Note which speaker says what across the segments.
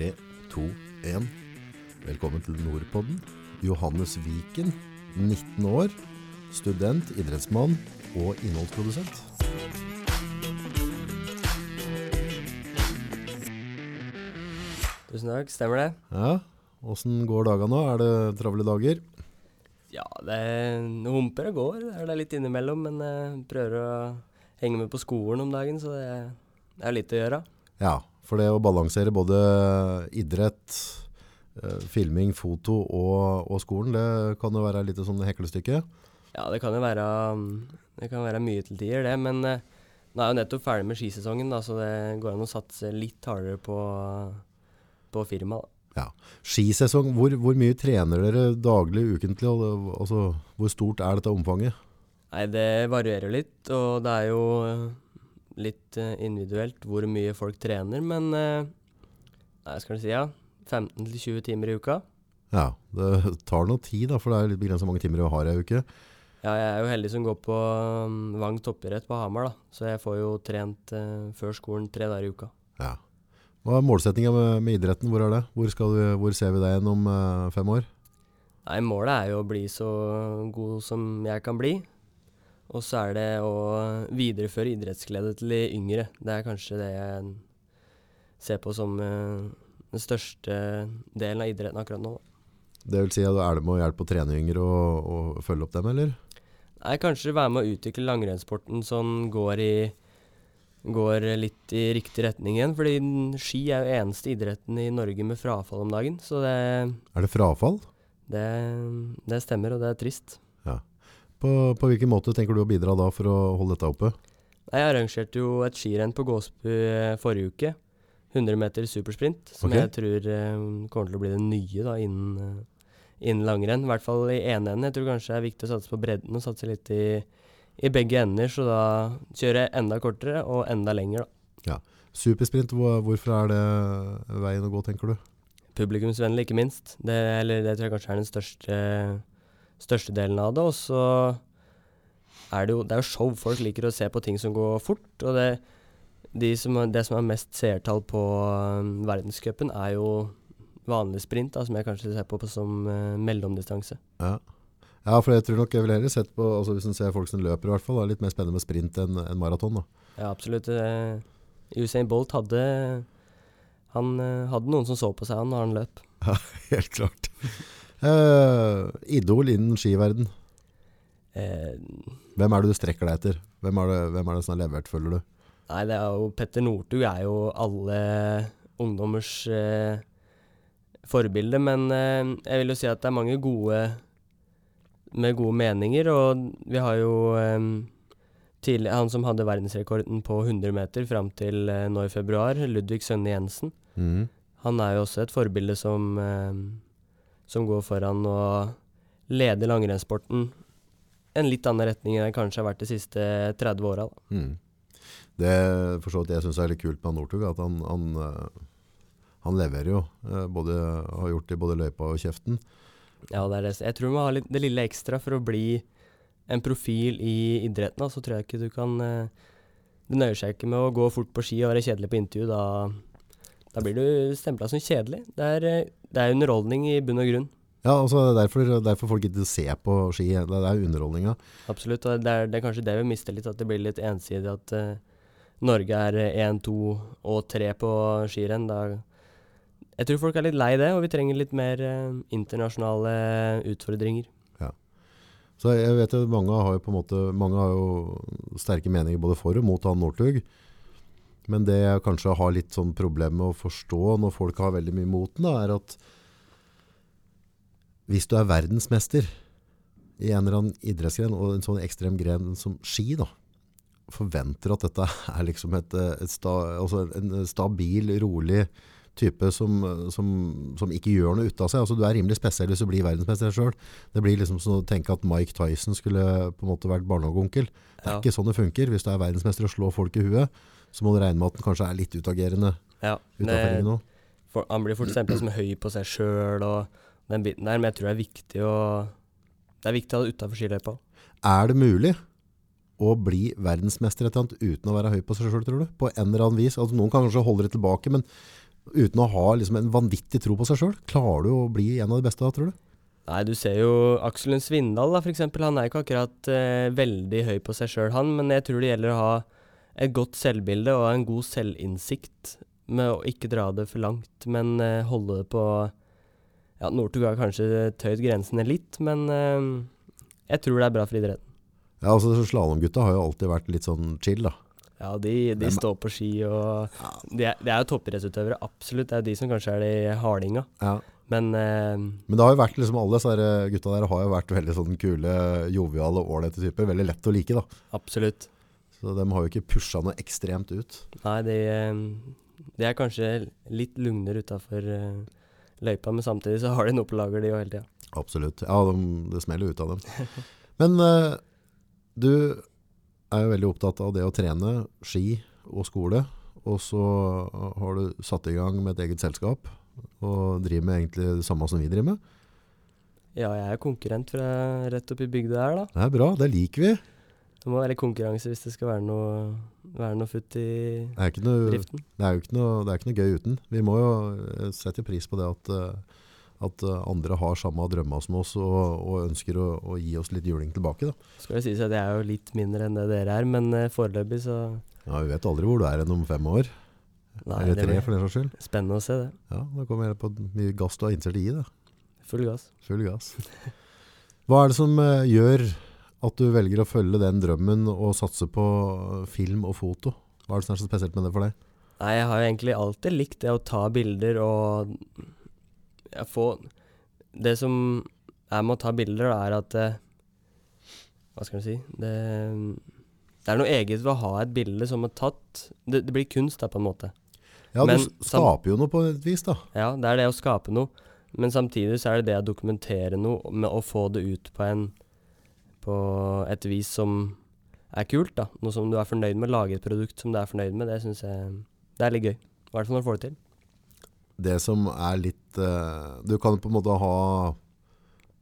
Speaker 1: 3, 2, 1. Velkommen til Nordpodden. Johannes Viken, 19 år, student, idrettsmann og innholdsprodusent.
Speaker 2: Tusen takk, stemmer det?
Speaker 1: Ja, Åssen går dagene nå? Er det travle dager?
Speaker 2: Ja, det humper og går. Det er det litt innimellom, men jeg prøver å henge med på skolen om dagen, så det er litt å gjøre.
Speaker 1: Ja, for det å balansere både idrett, eh, filming, foto og, og skolen, det kan jo være litt sånn heklestykke.
Speaker 2: Ja, det kan jo være, det kan være mye til tider, det. Men eh, nå er jeg jo nettopp ferdig med skisesongen, da, så det går an å satse litt hardere på, på firmaet.
Speaker 1: Ja. Skisesong, hvor, hvor mye trener dere daglig, ukentlig? Altså, hvor stort er dette omfanget?
Speaker 2: Nei, det varierer litt, og det er jo litt eh, individuelt hvor mye folk trener, men eh, Nei, skal du si, ja. 15-20 timer i uka.
Speaker 1: Ja, det tar noe tid, da, for det er litt begrenset mange timer vi har i ei uke.
Speaker 2: Ja, jeg er jo heldig som går på um, Vang toppidrett på Hamar, da. Så jeg får jo trent eh, før skolen tre dager i uka.
Speaker 1: Ja. Hva er målsettinga med, med idretten? Hvor er det? Hvor, skal vi, hvor ser vi deg igjen om fem år?
Speaker 2: Nei, målet er jo å bli så god som jeg kan bli. Og så er det å videreføre idrettsglede til de yngre. Det er kanskje det jeg ser på som eh, den største delen av idretten akkurat nå.
Speaker 1: Det vil si at er det med å hjelpe å trene yngre og, og følge opp dem, eller?
Speaker 2: Nei, kanskje være med å utvikle langrennssporten som går i Går litt i riktig retning igjen. Fordi ski er jo eneste idretten i Norge med frafall om dagen. Så det,
Speaker 1: Er det frafall?
Speaker 2: det, det stemmer, og det er trist.
Speaker 1: På, på hvilken måte tenker du å bidra da for å holde dette oppe?
Speaker 2: Jeg arrangerte jo et skirenn på Gåsbu eh, forrige uke. 100 meter supersprint, som
Speaker 1: okay.
Speaker 2: jeg tror eh, kommer til å bli det nye da innen, eh, innen langrenn. I hvert fall i ene enden. Jeg tror kanskje det er viktig å satse på bredden og satse litt i, i begge ender. Så da kjører jeg enda kortere og enda lenger, da.
Speaker 1: Supersprint, hvor, hvorfor er det veien å gå, tenker du?
Speaker 2: Publikumsvennlig, ikke minst. Det, eller det tror jeg kanskje er den største, største delen av det. Og så er det jo Det er jo show. Folk liker å se på ting som går fort. Og det, de som, er, det som er mest seertall på um, verdenscupen, er jo vanlig sprint, da, som jeg kanskje ser på, på som uh, mellomdistanse.
Speaker 1: Ja. ja, for jeg tror nok jeg ville heller sett på, altså hvis en ser folk som løper i hvert fall, det er litt mer spennende med sprint enn en maraton da.
Speaker 2: Ja, absolutt. Uh, Usain Bolt hadde Han uh, hadde noen som så på seg han når han løp.
Speaker 1: Helt klart. Eh, idol innen skiverden.
Speaker 2: Uh,
Speaker 1: Hvem er det du strekker deg etter? Hvem er det, hvem er det som har levert, føler du?
Speaker 2: Nei, det er jo Petter Northug er jo alle ungdommers uh, forbilde, men jeg vil jo si at det er mange gode med gode meninger, og vi har jo tidlig, han som hadde verdensrekorden på 100 meter fram til eh, nå i februar, Ludvig Sønne Jensen.
Speaker 1: Mm.
Speaker 2: Han er jo også et forbilde som, eh, som går foran og leder langrennssporten en litt annen retning enn det kanskje har vært de siste 30 åra.
Speaker 1: Mm. Det for så vidt jeg synes er litt kult med Northug, at han, han, eh, han leverer jo. eh, Både, har gjort det i både løypa og kjeften.
Speaker 2: Ja, det det. Jeg tror du må ha det lille ekstra for å bli en profil i idretten. Så tror jeg ikke du kan eh, Det nøyer seg ikke med å gå fort på ski og være kjedelig på intervju. Da, da blir du stempla som kjedelig. Det er, eh, det er underholdning i bunn og grunn.
Speaker 1: Ja, altså det er derfor, derfor folk ikke ser på ski. Det er underholdninga.
Speaker 2: Absolutt. Og det er, det er kanskje det vi mister litt, at det blir litt ensidig. At uh, Norge er én, to og tre på skirenn. Da Jeg tror folk er litt lei det, og vi trenger litt mer eh, internasjonale utfordringer. Ja.
Speaker 1: Så jeg vet jo mange har jo på en måte Mange har jo sterke meninger både for og mot han Northug. Men det jeg kanskje har litt sånn problem med å forstå når folk har veldig mye mot den, da, er at hvis du er verdensmester i en eller annen idrettsgren, og en sånn ekstrem gren som ski, da, forventer at dette er liksom et, et sta, altså en stabil, rolig type som, som, som ikke gjør noe ut av seg. Altså, du er rimelig spesiell hvis du blir verdensmester selv. Det blir liksom som å tenke at Mike Tyson skulle på en måte vært barnehageonkel. Det er
Speaker 2: Ja.
Speaker 1: ikke sånn det funker. Hvis du er verdensmester og slår folk i huet, så må du regne med at den kanskje er litt utagerende
Speaker 2: Ja, det, for, han blir fort stempla som høy på seg sjøl og den biten der, men jeg tror det er viktig å Det er viktig å ha det utafor skiløypa.
Speaker 1: Er det mulig å bli verdensmester et eller annet uten å være høy på seg sjøl, tror du? På en eller annen vis. Altså, noen kan kanskje holde det tilbake, men uten å ha liksom en vanvittig tro på seg sjøl? Klarer du å bli en av de beste da, tror du?
Speaker 2: Nei, du ser jo Aksel Lund Svindal, da, for eksempel. Han er ikke akkurat eh, veldig høy på seg sjøl, han. Men jeg tror det gjelder å ha et godt selvbilde og en god selvinnsikt med å ikke dra det for langt, men eh, holde det på Ja, Northug har kanskje tøyd grensene litt, men eh, jeg tror det er bra for idretten.
Speaker 1: Ja, altså Slalåmgutta har jo alltid vært litt sånn chill, da.
Speaker 2: Ja, de, de
Speaker 1: men,
Speaker 2: står på ski og De er, de er jo toppidrettsutøvere, absolutt. Det er jo de som kanskje er de hardinga.
Speaker 1: Ja.
Speaker 2: Men eh,
Speaker 1: Men det har jo vært liksom alle disse eh, gutta der har jo vært veldig sånn kule, joviale, ålreite typer. Veldig lett å like, da.
Speaker 2: absolutt.
Speaker 1: Så de har jo ikke pusha noe ekstremt ut.
Speaker 2: Nei, det, eh, de er kanskje litt lugnere utafor uh, løypa, men samtidig så har de noe på lager, de jo hele tida.
Speaker 1: Absolutt. Ja, de, det smeller ut av dem. Men uh, du er jo veldig opptatt av det å trene ski og skole. Og så har du satt i gang med et eget selskap og driver med egentlig det samme som vi driver med.
Speaker 2: Ja, jeg er konkurrent fra rett oppi bygda her, da.
Speaker 1: Det er bra, det liker vi.
Speaker 2: Det må være konkurranse hvis det skal være noe, være noe futt i
Speaker 1: Det er, ikke noe,
Speaker 2: driften.
Speaker 1: det er jo ikke noe, det er ikke noe gøy uten. Vi må jo eh, sette pris på det at, eh, at eh, andre har samme drømmer som oss og, og ønsker å, å gi oss litt juling tilbake. Da.
Speaker 2: Skal det sies at jeg er jo litt mindre enn det dere er, men foreløpig så
Speaker 1: Ja, vi vet aldri hvor du er enn om fem år.
Speaker 2: Nei,
Speaker 1: Eller tre, for den saks skyld.
Speaker 2: spennende å se det.
Speaker 1: Ja, da kommer jeg på hvor mye gass du har innstilt i det.
Speaker 2: Full gass.
Speaker 1: Full gass. Hva er det som gjør at du velger å følge den drømmen og satse på film og foto? Hva er det som er så spesielt med det for deg?
Speaker 2: Nei, jeg har jo egentlig alltid likt det å ta bilder og få Det som er med å ta bilder, er at eh, Hva skal man si det, det er noe eget ved å ha et bilde som er tatt Det, det blir kunst, da, på en måte.
Speaker 1: Ja,
Speaker 2: Men
Speaker 1: du skaper jo noe på et vis, da.
Speaker 2: Ja, det er det å skape noe. Men samtidig så er det det å dokumentere noe med å få det ut på en På et vis som er kult, da. Noe som du er fornøyd med. Lage et produkt som du er fornøyd med. Det syns jeg Det er litt gøy. I hvert fall når du får det til.
Speaker 1: Det som er litt uh, Du kan på en måte ha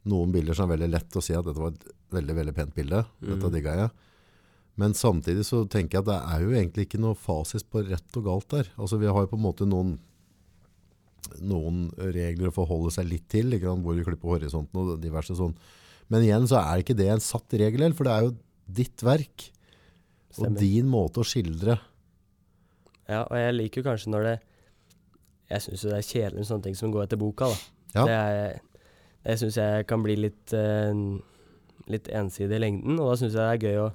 Speaker 1: noen bilder som er veldig lett å si at dette var et veldig, veldig pent bilde. Dette
Speaker 2: mm.
Speaker 1: digga jeg. Men samtidig så tenker jeg at det er jo egentlig ikke noe fasis på rett og galt der. Altså vi har jo på en måte noen noen regler å forholde seg litt til, ikke sant, hvor du klipper horisonten og diverse sånn. Men igjen så er ikke det en satt regel, for det er jo ditt verk og
Speaker 2: Stemmer.
Speaker 1: din måte å skildre.
Speaker 2: Ja, og jeg liker jo kanskje når det Jeg syns jo det er kjedelig med sånne ting som går etter boka, da.
Speaker 1: Ja.
Speaker 2: Det, er, det syns jeg kan bli litt uh, Litt ensidig i lengden, og da syns jeg det er gøy å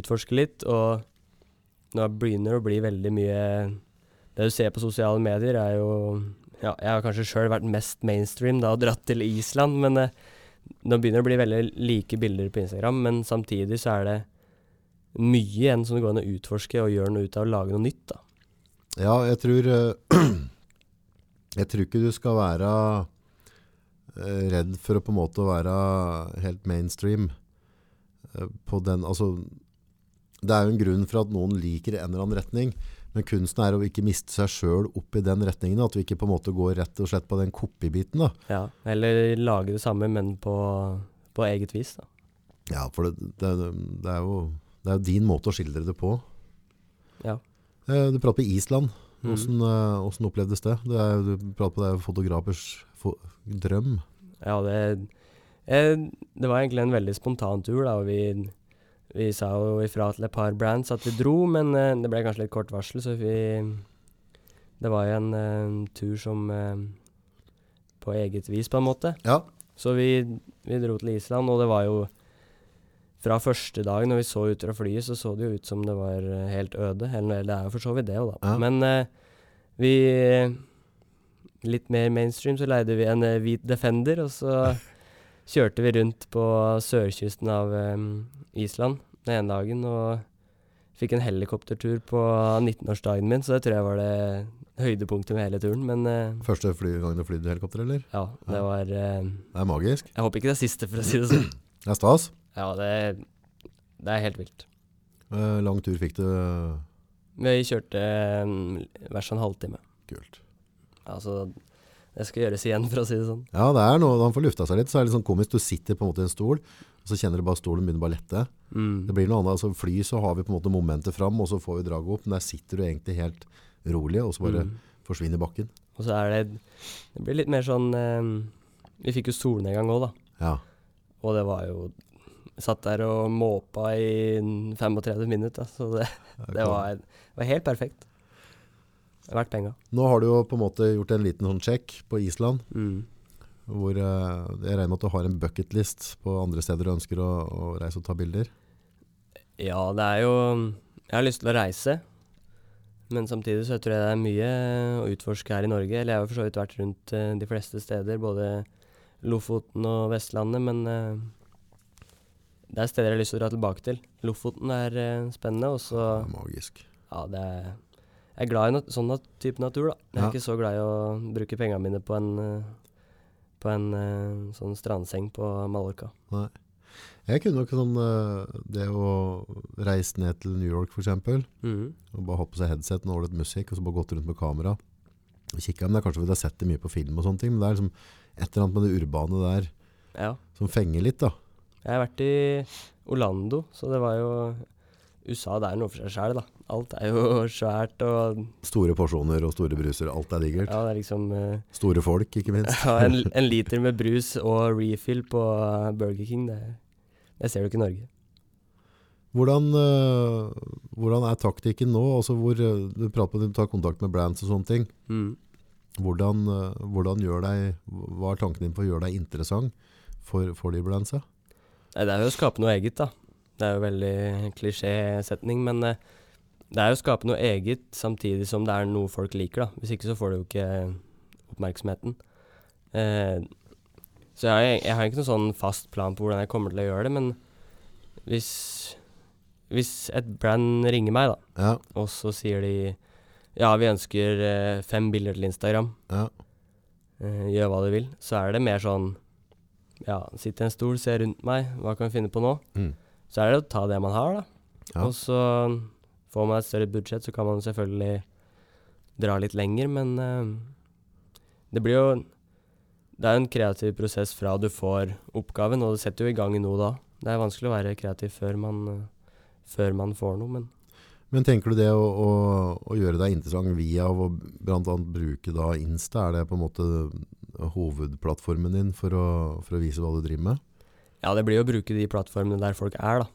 Speaker 2: utforske litt. Og nå begynner det å bli veldig mye Det du ser på sosiale medier, er jo Ja, jeg har kanskje sjøl vært mest mainstream da og dratt til Island, men eh, nå begynner det å bli veldig like bilder på Instagram, men samtidig så er det mye igjen som det går an å utforske og gjøre noe ut av å lage noe nytt, da.
Speaker 1: Ja, jeg tror eh, Jeg tror ikke du skal være eh, redd for å på en måte være helt mainstream eh, på den Altså Det er jo en grunn for at noen liker en eller annen retning, men kunsten er å ikke miste seg sjøl opp i den retningen. At vi ikke på en måte går rett og slett på den kopibiten. da.
Speaker 2: Ja, eller lage det samme, men på, på eget vis, da.
Speaker 1: Ja, for det, det, det, er jo, det er jo din måte å skildre det på.
Speaker 2: Ja.
Speaker 1: Eh, Du prater på Island.
Speaker 2: Mm.
Speaker 1: Hvordan, hvordan opplevdes det? Er, du prater på det er fotografers fo drøm.
Speaker 2: Ja, det eh, Det var egentlig en veldig spontan tur, da, og vi, vi sa jo ifra til et par brands at vi dro, men uh, det ble kanskje litt kort varsel, så vi Det var jo en uh, tur som uh, På eget vis, på en måte.
Speaker 1: Ja.
Speaker 2: Så vi, vi dro til Island, og det var jo Fra første dag når vi så ut fra flyet, så så det jo ut som det var helt øde. Eller det er jo for så vidt det òg, da.
Speaker 1: Ja.
Speaker 2: Men vi Litt mer mainstream så leide vi en hvit Defender, og så kjørte vi rundt på sørkysten av Island den ene dagen og fikk en helikoptertur på 19-årsdagen min, så det tror jeg var det høydepunktet med hele turen. Men uh,
Speaker 1: Første fly, gang du flydde helikopter, eller?
Speaker 2: ja, det var uh,
Speaker 1: Det er magisk.
Speaker 2: Jeg håper ikke det er siste, for å si det sånn.
Speaker 1: Det er stas.
Speaker 2: Ja, det, det er helt vilt.
Speaker 1: Uh, lang tur fikk du.
Speaker 2: Vi kjørte um, hver sånn halvtime.
Speaker 1: Kult.
Speaker 2: Altså, det skal gjøres igjen, for å si det sånn.
Speaker 1: Ja, det er noe, han får lufta seg litt, så er det litt sånn komisk. Du sitter på en måte i en stol, og så kjenner du bare stolen begynner bare lette.
Speaker 2: Mm.
Speaker 1: Det blir noe annet. Altså, fly så har vi på en måte momentet fram, og så får vi draget opp, men der sitter du egentlig helt rolig, og så bare
Speaker 2: Mm.
Speaker 1: forsvinner bakken.
Speaker 2: Og så er det Det blir litt mer sånn eh, Vi fikk jo solnedgang òg, da.
Speaker 1: Ja.
Speaker 2: Og det var jo Satt der og måpa i 35 minutter, så det, det var, var helt perfekt. Er verdt penga.
Speaker 1: Nå har du jo på en måte gjort en liten sånn sjekk på Island,
Speaker 2: Mm.
Speaker 1: hvor eh, jeg regner med at du har en bucketlist på andre steder du ønsker å, å reise og ta bilder.
Speaker 2: Ja, det er jo Jeg har lyst til å reise, men samtidig så tror jeg det er mye å utforske her i Norge. Eller jeg har for så vidt vært rundt eh, de fleste steder, både Lofoten og Vestlandet, men eh, det er steder jeg har lyst til å dra tilbake til. Lofoten er spennende, og så
Speaker 1: magisk.
Speaker 2: Ja, det er Jeg er glad i nat sånn nat type natur, da. Jeg er
Speaker 1: Ja.
Speaker 2: ikke så glad i å bruke pengene mine på en eh, På en eh, sånn strandseng på Mallorca.
Speaker 1: Nei. Jeg kunne nok sånn eh, Det å reise ned til New York for eksempel,
Speaker 2: Mhm.
Speaker 1: og bare ha på seg headset og litt musikk, og så bare gått rundt med kamera. Og kikket, men det er kanskje fordi jeg har sett det mye på film og sånne ting, men det er liksom et eller annet med det urbane der
Speaker 2: Ja.
Speaker 1: som fenger litt, da.
Speaker 2: Jeg har vært i Orlando, så det var jo USA det er noe for seg sjæl, da. Alt er jo svært og
Speaker 1: Store porsjoner og store bruser, alt er digert.
Speaker 2: Ja, det er liksom uh,
Speaker 1: Store folk, ikke minst.
Speaker 2: ja, en, en liter med brus og refill på eh, Burger King, det, det ser du ikke i Norge.
Speaker 1: Hvordan, uh, hvordan er taktikken nå? Altså hvor, du prater om at du tar kontakt med brands og sånne ting.
Speaker 2: Mm.
Speaker 1: Hvordan, uh, hvordan gjør deg, hva er tanken din på å gjøre deg interessant for, for de brandsa?
Speaker 2: Det er jo å skape noe eget, da. Det er jo veldig klisjésetning, men eh, det er jo å skape noe eget samtidig som det er noe folk liker, da. Hvis ikke så får du jo ikke oppmerksomheten. Eh, så jeg, har- jeg har ikke noen sånn fast plan på hvordan jeg kommer til å gjøre det, men hvis, hvis et brand ringer meg, da,
Speaker 1: Ja,
Speaker 2: og så sier de ja, vi ønsker eh, fem bilder til Instagram,
Speaker 1: ja,
Speaker 2: eh, gjør hva du vil, så er det mer sånn ja, sitt i en stol, se rundt meg, hva kan vi finne på nå?
Speaker 1: mm.
Speaker 2: Så er det å ta det man har, da.
Speaker 1: Ja.
Speaker 2: Og så får man et større budsjett, så kan man selvfølgelig dra litt lenger, men uh, det blir jo Det er jo en kreativ prosess fra du får oppgaven, og det setter jo i gang noe da. Det er vanskelig å være kreativ før man, uh, før man får noe, men
Speaker 1: Men tenker du det å, å, å gjøre deg interessant via å annet bruke da Insta, er det på en måte hovedplattformen din for å, for å vise hva du driver med?
Speaker 2: Ja, det blir jo å bruke de plattformene der folk er, da.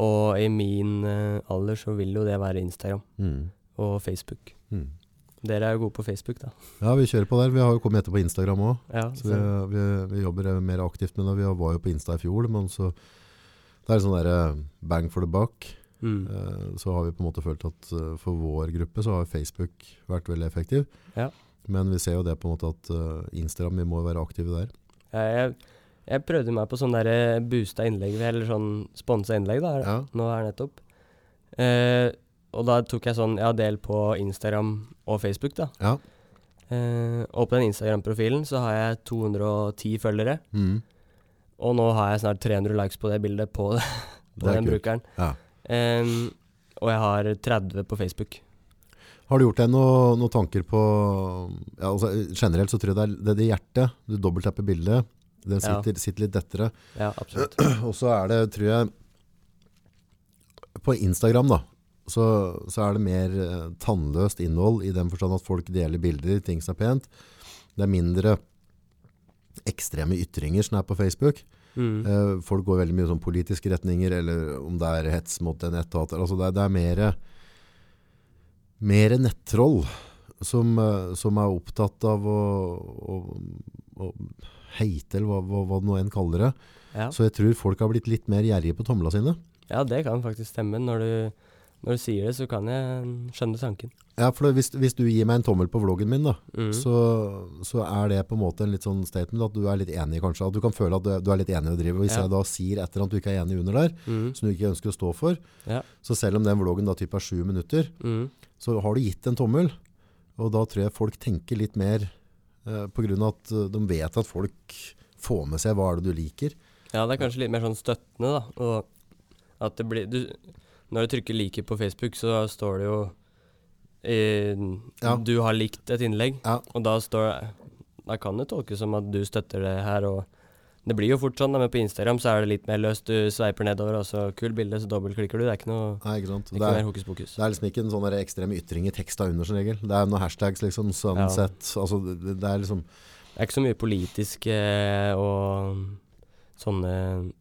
Speaker 2: Og i min uh, alder så vil jo det være Instagram
Speaker 1: Mm.
Speaker 2: og Facebook.
Speaker 1: Mm.
Speaker 2: Dere er jo gode på Facebook, da.
Speaker 1: Ja, vi kjører på der. Vi har jo kommet etter på Instagram òg.
Speaker 2: Ja,
Speaker 1: Så vi, vi, vi jobber mer aktivt med det. Vi var jo på Insta i fjor, men så Det er sånn derre bang for the buck.
Speaker 2: mm.
Speaker 1: Eh, Så har vi på en måte følt at eh, for vår gruppe så har Facebook vært veldig effektiv.
Speaker 2: Ja.
Speaker 1: Men vi ser jo det på en måte at eh, Instagram, vi må være aktive der.
Speaker 2: Ja, jeg, jeg prøvde meg på sånn der boosta innlegg, eller sånn sponsa innlegg, da,
Speaker 1: Ja.
Speaker 2: nå her nettopp. Eh, og da tok jeg sånn, ja, del på Instagram og Facebook, da.
Speaker 1: Ja.
Speaker 2: Eh, og på den Instagram-profilen så har jeg 210 følgere,
Speaker 1: Mm.
Speaker 2: og nå har jeg snart 300 likes på det bildet på, på
Speaker 1: Det
Speaker 2: den
Speaker 1: kult.
Speaker 2: brukeren.
Speaker 1: Ja.
Speaker 2: Em, og jeg har 30 på Facebook.
Speaker 1: Har du gjort deg noe- noen tanker på ja, altså, Generelt så tror jeg det er det, det hjertet. Du dobbelttapper bildet. Det
Speaker 2: Ja.
Speaker 1: sitter, sitter litt dettere.
Speaker 2: Ja, absolutt.
Speaker 1: Og så er det, tror jeg På Instagram, da, så, så er det mer eh, tannløst innhold i den forstand at folk deler bilder, ting som er pent. Det er mindre ekstreme ytringer som er på Facebook.
Speaker 2: Mm.
Speaker 1: Eh, folk går veldig mye sånn politiske retninger, eller om det er hets mot en etat. Altså det, det er mer, mer nettroll som, eh, som er opptatt av å, å, å heite, eller hva, hva, hva det nå enn kaller det.
Speaker 2: Ja.
Speaker 1: Så jeg tror folk har blitt litt mer gjerrige på tomla sine.
Speaker 2: ja, det kan faktisk stemme. Når du, når du sier det, så kan jeg skjønne tanken.
Speaker 1: Ja, for hvis, hvis du gir meg en tommel på vloggen min, da,
Speaker 2: Mm.
Speaker 1: så, så er det på en måte en litt sånn statement at du er litt enig, kanskje. At du kan føle at du, du er litt enig i å drive. Hvis
Speaker 2: Ja.
Speaker 1: jeg da sier et eller annet du ikke er enig under der,
Speaker 2: Mm.
Speaker 1: som du ikke ønsker å stå for,
Speaker 2: Ja.
Speaker 1: så selv om den vloggen da typ er sju minutter,
Speaker 2: Mm.
Speaker 1: så har du gitt en tommel. Og da tror jeg folk tenker litt mer eh, på grunn av at eh, de vet at folk får med seg hva er det du liker.
Speaker 2: Ja, det er kanskje litt mer sånn støttende, da. Og at det blir du, Når du trykker 'liker' på Facebook, så står det jo i,
Speaker 1: Ja.
Speaker 2: Du har likt et innlegg,
Speaker 1: Ja.
Speaker 2: og da står Da kan det tolkes som at du støtter det her, og Det blir jo fort sånn, men på Instagram så er det litt mer løst. Du sveiper nedover, og så kult bilde, så dobbeltklikker du. Det er ikke noe,
Speaker 1: Nei, ikke
Speaker 2: ikke
Speaker 1: Det er,
Speaker 2: mer hokus pokus.
Speaker 1: det er liksom ikke en sånn ekstrem ytring i teksta under som regel. Det er noen hashtags, liksom. Sunset. Altså, det, det er liksom
Speaker 2: Det er ikke så mye politiske og sånne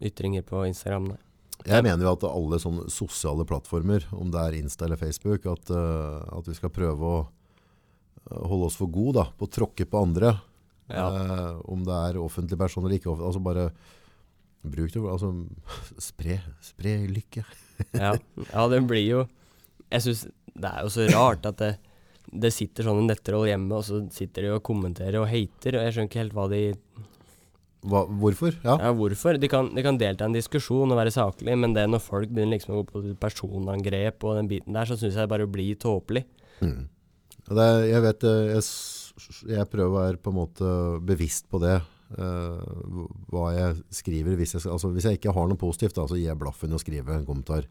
Speaker 2: ytringer på Instagram. Nei.
Speaker 1: Jeg mener jo at alle sånne sosiale plattformer, om det er Insta eller Facebook, at, eh, at vi skal prøve å eh, holde oss for gode da, på å tråkke på andre.
Speaker 2: Ja.
Speaker 1: Eh, om det er offentlig person eller ikke. offentlig, Altså bare bruk det. Altså, spre, spre lykke.
Speaker 2: Ja. ja, det blir jo Jeg syns det er jo så rart at det, det sitter sånne nettroll hjemme, og så sitter de og kommenterer og hater, og jeg skjønner ikke helt hva de
Speaker 1: Hva, hvorfor? Ja.
Speaker 2: Ja, hvorfor? De kan, de kan delta i en diskusjon og være saklig, men det når folk begynner liksom å gå på personangrep og den biten der, så syns jeg det bare blir tåpelig.
Speaker 1: Mm. Det jeg vet eh, jeg, jeg prøver å være på en måte bevisst på det. Uh, hva jeg skriver. Hvis jeg, altså, hvis jeg ikke har noe positivt, da, så gir jeg blaffen i å skrive en kommentar.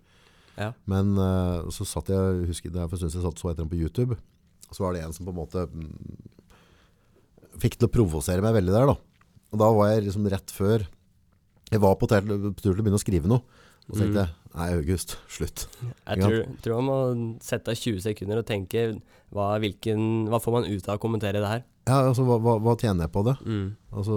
Speaker 2: Ja.
Speaker 1: Men uh, så satt jeg husker det er for en stund siden jeg satt så etter ham på YouTube. Så var det en som på en måte mm, fikk til å provosere meg veldig der. da. Og da var jeg liksom rett før Jeg var på tur til å begynne å skrive noe. Og så tenkte
Speaker 2: Mm.
Speaker 1: jeg Nei, August, slutt.
Speaker 2: Jeg tror, tror man må sette av 20 sekunder og tenke hva, hvilken, hva får man ut av å kommentere det her?
Speaker 1: Ja, altså, hva, hva, hva tjener jeg på det?
Speaker 2: Mm.
Speaker 1: Altså,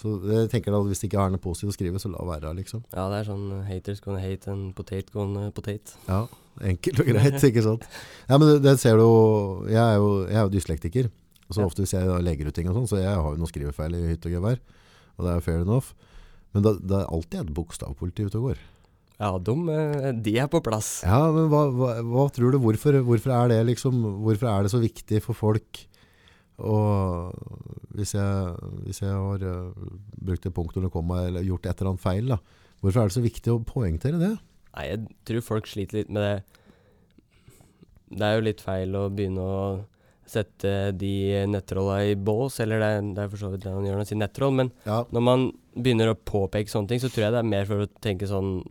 Speaker 1: så jeg tenker da, Hvis det ikke er noe positivt å skrive, så la være. liksom.
Speaker 2: Ja, det er sånn uh, haters gonna hate and potate gonna potate.
Speaker 1: Ja, Enkelt og greit, ikke sant? Ja, men det, det ser du jo Jeg er jo, jeg er jo dyslektiker. Så
Speaker 2: Ja.
Speaker 1: ofte hvis jeg legger ut ting og sånn, så jeg har jo noen skrivefeil i hytt og gevær. Og det er jo fair enough. Men da, det er alltid et bokstavpoliti ute og går.
Speaker 2: Ja, de, uh, de er på plass.
Speaker 1: Ja, men hva, hva, hva tror du? Hvorfor, hvorfor er det liksom Hvorfor er det så viktig for folk og hvis jeg, hvis jeg har eh, brukt et punkt under komma eller gjort et eller annet feil, da, hvorfor er det så viktig å poengtere det?
Speaker 2: Nei, jeg tror folk sliter litt med det. Det er jo litt feil å begynne å sette de nettrolla i bås, eller det, er- det er for så vidt det han gjør når han sier nettroll, men
Speaker 1: Ja,
Speaker 2: når man begynner å påpeke sånne ting, så tror jeg det er mer for å tenke sånn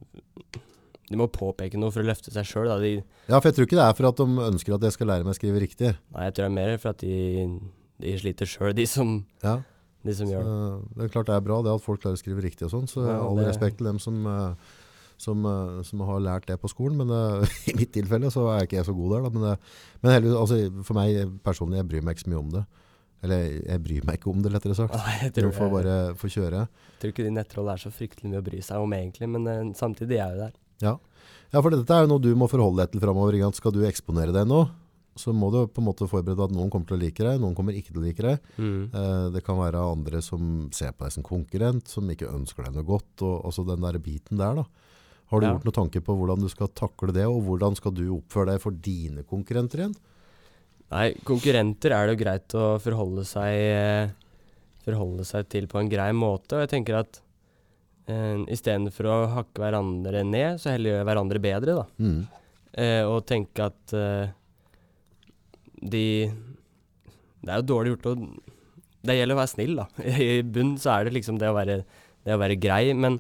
Speaker 2: De må påpeke noe for å løfte seg sjøl, da. De,
Speaker 1: Ja, for jeg tror ikke det er for at de ønsker at jeg skal lære meg å skrive riktig.
Speaker 2: nei, jeg tror det er mer for at de, de sliter sjøl, de som,
Speaker 1: Ja,
Speaker 2: de som gjør det.
Speaker 1: det er klart det er bra det at folk klarer å skrive riktig og sånn, så
Speaker 2: Ja,
Speaker 1: all
Speaker 2: det-
Speaker 1: respekt til dem som, eh, som, eh, som har lært det på skolen, men uh, i mitt tilfelle så er ikke jeg så god der da, men, uh, men heldigvis, altså, for meg personlig, jeg bryr meg ikke så mye om det. Eller jeg bryr meg ikke om det, lettere sagt.
Speaker 2: Ah, jeg tror,
Speaker 1: får bare få kjøre.
Speaker 2: tror ikke de nettrollene er så fryktelig mye å bry seg om egentlig, men uh, samtidig er er jo der.
Speaker 1: Ja. ja, for dette er jo noe du må forholde deg til fremover. Skal du eksponere deg nå, så må du på en måte forberede deg at noen kommer til å like deg, noen kommer ikke til å like deg.
Speaker 2: Mm.
Speaker 1: Eh, Det kan være andre som ser på deg som konkurrent, som ikke ønsker deg noe godt. Og, altså den der biten der da. Har du
Speaker 2: Ja.
Speaker 1: gjort noen tanker på hvordan du skal takle det, og hvordan skal du oppføre deg for dine konkurrenter igjen?
Speaker 2: Nei, konkurrenter er det jo greit å forholde seg, eh, forholde seg til på en grei måte. Og jeg tenker at eh, istedenfor å hakke hverandre ned, så heller gjøre hverandre bedre. da.
Speaker 1: Mm.
Speaker 2: Eh, og tenke at eh, de Det er jo dårlig gjort å Det gjelder å være snill, da. I bunn så er det liksom det å være, det å være grei. Men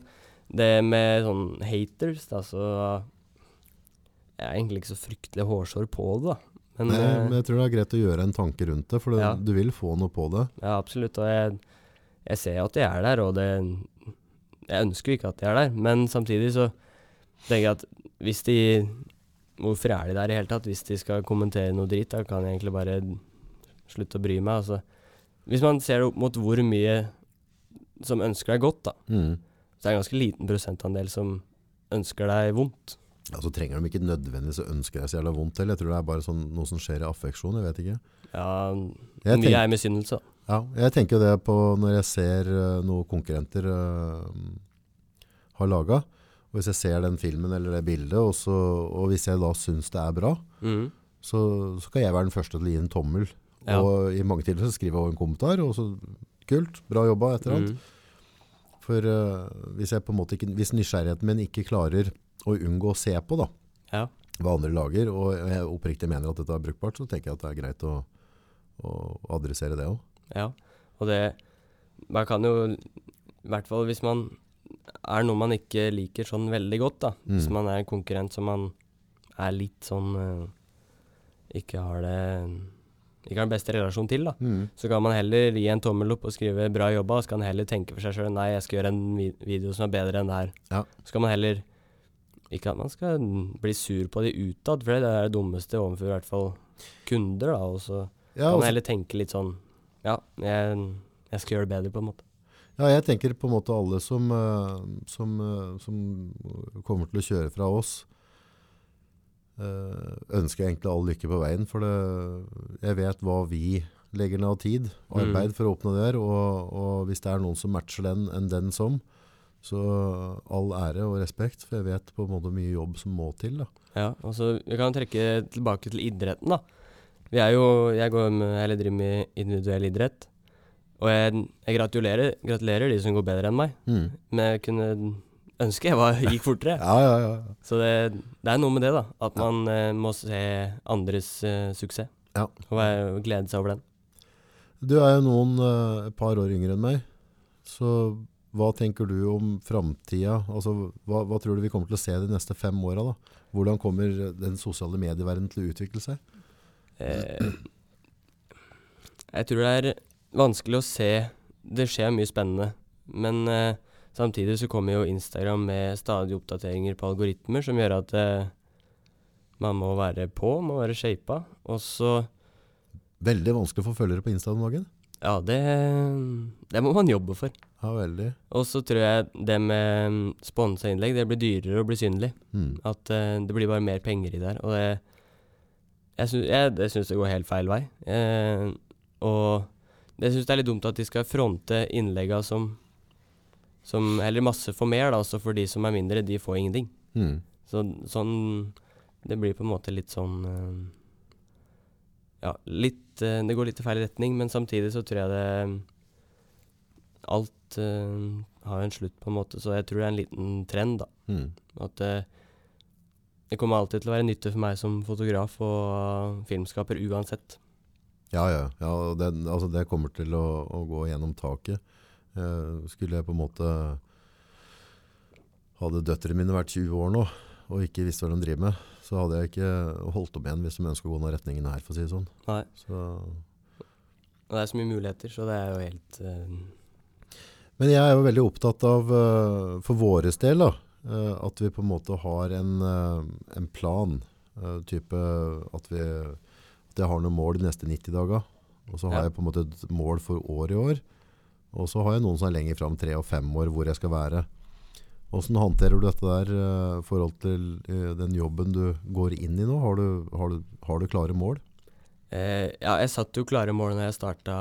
Speaker 2: det med sånn haters, da, så Jeg er egentlig ikke så fryktelig hårsår på det, da. Men,
Speaker 1: Nei,
Speaker 2: eh,
Speaker 1: men jeg tror det er greit å gjøre en tanke rundt det, for det,
Speaker 2: Ja.
Speaker 1: du vil få noe på det.
Speaker 2: Ja, absolutt. Og jeg, jeg ser at de er der, og det Jeg ønsker jo ikke at de er der, men samtidig så tenker jeg at hvis de Hvorfor er de der i hele tatt? Hvis de skal kommentere noe dritt, da kan jeg egentlig bare slutte å bry meg. Altså. Hvis man ser det opp mot hvor mye som ønsker deg godt, da,
Speaker 1: Mm.
Speaker 2: Så det er en ganske liten prosentandel som ønsker deg vondt.
Speaker 1: Ja, så trenger de ikke nødvendigvis å ønske deg så jævla vondt heller. Jeg tror det er bare sånn, noe som skjer i affeksjon, jeg vet ikke.
Speaker 2: Ja,
Speaker 1: Jeg
Speaker 2: mye er misunnelse.
Speaker 1: Ja, jeg tenker det på når jeg ser uh, noen konkurrenter uh, har laga. Og hvis jeg ser den filmen eller det bildet, og, så, og hvis jeg da syns det er bra,
Speaker 2: mm.
Speaker 1: så, så kan jeg være den første til å gi en tommel.
Speaker 2: Ja.
Speaker 1: Og i mange tilfeller så skriver jeg også en kommentar, og så kult, bra jobba, et eller annet.
Speaker 2: Mhm.
Speaker 1: For uh, hvis, jeg på en måte ikke, hvis nysgjerrigheten min ikke klarer å unngå å se på da,
Speaker 2: Ja.
Speaker 1: hva andre lager, og jeg oppriktig mener at dette er brukbart, så tenker jeg at det er greit å, å adressere det også.
Speaker 2: Ja, og det Man kan jo I hvert fall hvis man er noe man ikke liker sånn veldig godt, da. Hvis
Speaker 1: Mm.
Speaker 2: man er en konkurrent som man er litt sånn uh, Ikke har det ikke har den beste relasjonen til, da.
Speaker 1: Mm.
Speaker 2: Så kan man heller gi en tommel opp og skrive 'bra jobba', og så kan man heller tenke for seg sjøl 'nei, jeg skal gjøre en vi video som er bedre enn det her'.
Speaker 1: Ja.
Speaker 2: Så kan man heller Ikke at man skal bli sur på de utad, for det er det dummeste overfor i hvert fall kunder, da. Og så
Speaker 1: Ja,
Speaker 2: kan man
Speaker 1: altså,
Speaker 2: heller tenke litt sånn Ja, jeg, jeg skal gjøre det bedre, på en måte.
Speaker 1: ja, jeg tenker på en måte alle som, eh, som, eh, som kommer til å kjøre fra oss, eh, jeg egentlig all lykke på veien. For det, jeg vet hva vi legger ned av tid, arbeid for å det her. Og, og hvis det er noen som matcher den enn den som, så all ære og respekt. For jeg vet på en måte mye jobb som må til. da.
Speaker 2: Ja, altså Vi kan trekke tilbake til idretten, da. Vi er jo, Jeg går med, eller driver med individuell idrett. Og jeg, jeg gratulerer, gratulerer de som går bedre enn meg.
Speaker 1: Mm.
Speaker 2: Men jeg kunne ønske jeg var, gikk fortere.
Speaker 1: Ja, ja, ja.
Speaker 2: Så det, det er noe med det, da. At man uh, må se andres uh, suksess.
Speaker 1: Ja.
Speaker 2: Og være, og glede seg over den.
Speaker 1: Du er jo noen uh, et par år yngre enn meg. Så hva tenker du om framtida? Altså, hva, hva tror du vi kommer til å se de neste fem åra? Hvordan kommer den sosiale medieverdenen til å utvikle seg?
Speaker 2: Eh, jeg tror det er vanskelig å se Det skjer mye spennende. Men eh, samtidig så kommer jo Instagram med stadige oppdateringer på algoritmer som gjør at eh, man må være på, må være shapa. Og så
Speaker 1: Veldig vanskelig å få følgere på Insta om dagen.
Speaker 2: Ja, det, det må man jobbe for.
Speaker 1: Ja, veldig.
Speaker 2: Og så tror jeg det med mm, sponsa innlegg, det blir dyrere å bli synlig.
Speaker 1: Mm.
Speaker 2: At eh, det blir bare mer penger i der. Og det Jeg syns, jeg, det, syns det går helt feil vei. Eh, og jeg syns det er litt dumt at de skal fronte innlegga som som Eller masse får mer, da. Så for de som er mindre, de får ingenting.
Speaker 1: Mm.
Speaker 2: Så sånn Det blir på en måte litt sånn eh, Ja, litt eh, Det går litt i feil retning, men samtidig så tror jeg det Alt uh, har en slutt, på en måte, så jeg tror det er en liten trend, da.
Speaker 1: Mm.
Speaker 2: At eh, det kommer alltid til å være nytte for meg som fotograf og filmskaper uansett.
Speaker 1: Ja, ja. ja det, altså det kommer til å, å gå gjennom taket. Eh, skulle jeg på en måte Hadde døtrene mine vært 20 år nå og ikke visste hva de driver med, så hadde jeg ikke holdt om igjen hvis de ønsker å gå den retningen her, for å si det sånn.
Speaker 2: Nei.
Speaker 1: Så,
Speaker 2: Og det er så mye muligheter, så det er jo helt uh...
Speaker 1: men jeg er jo veldig opptatt av, uh, for våres del, da, uh, at vi på en måte har en, en plan. type at, vi, at jeg har noen mål de neste 90 dager. Og så har
Speaker 2: Ja.
Speaker 1: jeg på en måte et mål for år i år. Og så har jeg noen som er lenger fram, tre og fem år, hvor jeg skal være. Hvordan håndterer du dette der i forhold til uh, den jobben du går inn i nå? Har du, har du, har du klare mål?
Speaker 2: eh, Ja, jeg satte jo klare mål når jeg starta,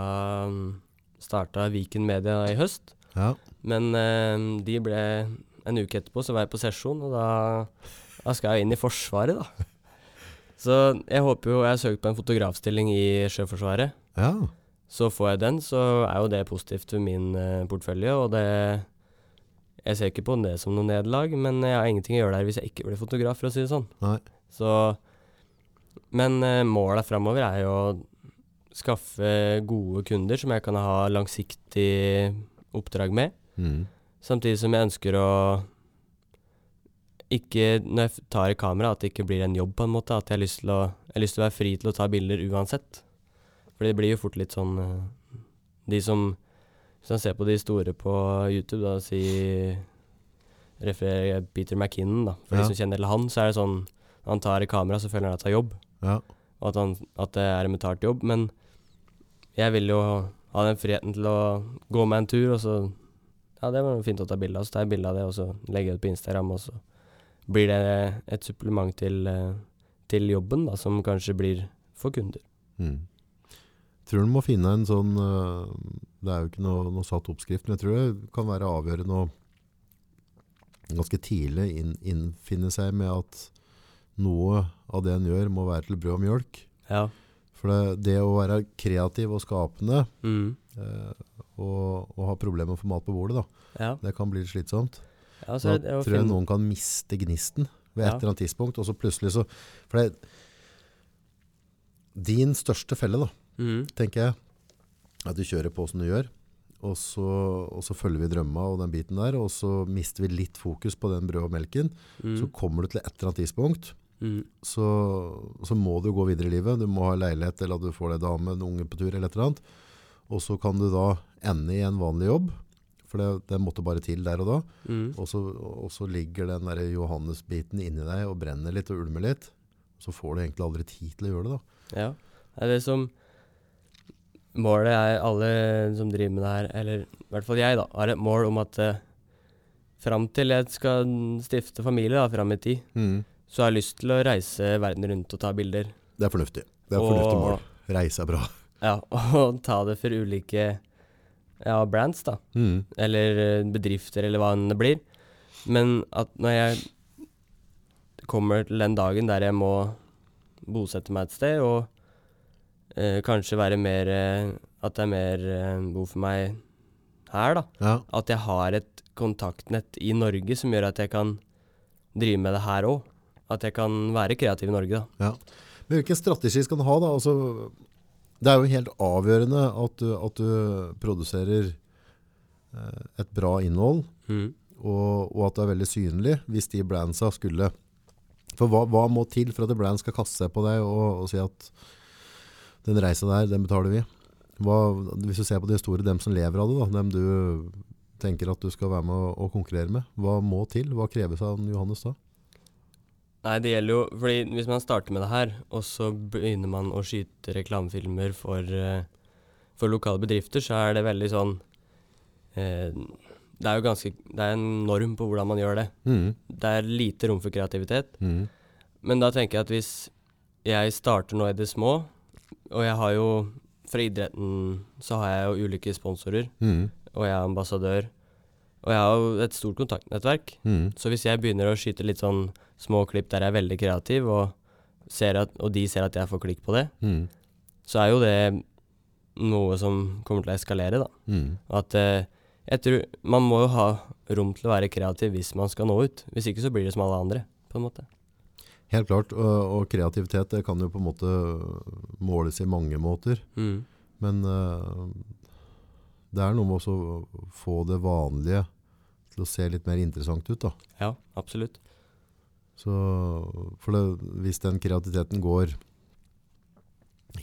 Speaker 2: starta Viken Media i høst.
Speaker 1: Ja.
Speaker 2: Men eh, de ble En uke etterpå så var jeg på sesjon, og da, da skal jeg inn i Forsvaret, da. Så jeg håper jo Jeg har søkt på en fotografstilling i Sjøforsvaret.
Speaker 1: ja.
Speaker 2: Så får jeg den, så er jo det positivt for min eh, portefølje, og det Jeg ser ikke på det som noe nederlag, men jeg har ingenting å gjøre der hvis jeg ikke blir fotograf, for å si det sånn.
Speaker 1: Nei.
Speaker 2: Så Men eh, målet framover er jo å skaffe gode kunder som jeg kan ha langsiktig oppdrag med.
Speaker 1: Mm.
Speaker 2: Samtidig som jeg ønsker å ikke, når jeg tar i kamera, at det ikke blir en jobb, på en måte. At jeg har lyst til å, jeg har lyst til å være fri til å ta bilder uansett. For det blir jo fort litt sånn eh, De som Hvis man ser på de store på YouTube, da, si Refererer Peter McKinnon, da. For
Speaker 1: Ja.
Speaker 2: de som kjenner til han, så er det sånn Når han tar i kamera, så føler han at han har jobb.
Speaker 1: Ja.
Speaker 2: Og at, han, at det er en betalt jobb. Men jeg vil jo ha den friheten til å gå meg en tur, og så Ja, det var fint å ta bilde av. Så tar jeg bilde av det, og så legger jeg det på Instagram, og så blir det et supplement til, eh, til jobben, da, som kanskje blir for kunder.
Speaker 1: Mm. Tror du må finne en sånn øh, Det er jo ikke noe, noe satt oppskrift, men jeg tror det kan være avgjørende å ganske tidlig inn, innfinne seg med at noe av det en gjør, må være til brød og mjølk.
Speaker 2: Ja.
Speaker 1: For det, det å være kreativ og skapende
Speaker 2: Mm.
Speaker 1: eh, og, og ha problemer med å få mat på bordet, da,
Speaker 2: Ja.
Speaker 1: det kan bli litt slitsomt.
Speaker 2: ja så
Speaker 1: Da
Speaker 2: er det å
Speaker 1: tror jeg noen kan miste gnisten ved et eller annet tidspunkt, og så plutselig så For det Din største felle, da,
Speaker 2: Mhm.
Speaker 1: tenker jeg, at du kjører på som du gjør, og så, og så følger vi drømma og den biten der, og så mister vi litt fokus på den brød og melken.
Speaker 2: Mm.
Speaker 1: Så kommer du til et eller annet tidspunkt
Speaker 2: Mm.
Speaker 1: så, så må du gå videre i livet. Du må ha leilighet, eller at du får deg dame, en unge på tur, eller et eller annet. Og så kan du da ende i en vanlig jobb, for det, det måtte bare til der og da.
Speaker 2: Mm.
Speaker 1: Og så, og så ligger den der Johannes-biten inni deg og brenner litt og ulmer litt. Så får du egentlig aldri tid til å gjøre det. da.
Speaker 2: Ja. Det er det som Målet er alle som driver med det her, eller i hvert fall jeg, da, har et mål om at uh, fram til jeg skal stifte familie, da, fram i tid, så har jeg lyst til å reise verden rundt og ta bilder.
Speaker 1: Det er fornuftig. Det er et fornuftig mål. Reise er bra.
Speaker 2: Ja, og ta det for ulike ja, brands, da.
Speaker 1: Mm.
Speaker 2: Eller eh, bedrifter, eller hva enn det blir. Men at når jeg kommer til den dagen der jeg må bosette meg et sted, og eh, kanskje være mer eh, At det er mer eh, behov for meg her, da.
Speaker 1: Ja.
Speaker 2: At jeg har et kontaktnett i Norge som gjør at jeg kan drive med det her òg. At jeg kan være kreativ i Norge, da.
Speaker 1: Men hvilken strategi skal du ha da? Altså, det er jo helt avgjørende at at du produserer eh, et bra innhold, og, og at det er veldig synlig hvis de brandsa skulle For hva, hva må til for at et brand skal kaste seg på deg og, og si at den reisa der, den betaler vi? Hva, hvis du ser på de store, dem som lever av det, da, dem du tenker at du skal være med å konkurrere med, hva må til? Hva kreves av Johannes da?
Speaker 2: Nei, det gjelder jo Fordi hvis man starter med det her, og så begynner man å skyte reklamefilmer for, eh, for lokale bedrifter, så er det veldig sånn eh, Det er jo ganske Det er en norm på hvordan man gjør det.
Speaker 1: Mm.
Speaker 2: Det er lite rom for kreativitet.
Speaker 1: Mm.
Speaker 2: Men da tenker jeg at hvis jeg starter nå i det små, og jeg har jo Fra idretten så har jeg jo ulike sponsorer,
Speaker 1: Mm.
Speaker 2: og jeg er ambassadør. Og jeg har jo et stort kontaktnettverk.
Speaker 1: Mm.
Speaker 2: Så hvis jeg begynner å skyte litt sånn små klipp der jeg er veldig kreativ, og, ser at, og de ser at jeg får klikk på det,
Speaker 1: Mm.
Speaker 2: så er jo det noe som kommer til å eskalere, da.
Speaker 1: Mm.
Speaker 2: At eh, jeg tror Man må jo ha rom til å være kreativ hvis man skal nå ut. Hvis ikke så blir det som alle andre, på en måte.
Speaker 1: Helt klart, og, og kreativitet det kan jo på en måte måles i mange måter.
Speaker 2: Mm.
Speaker 1: Men uh, det er noe med å få det vanlige til å se litt mer interessant ut. da.
Speaker 2: Ja, absolutt.
Speaker 1: Så, for det, hvis den kreativiteten går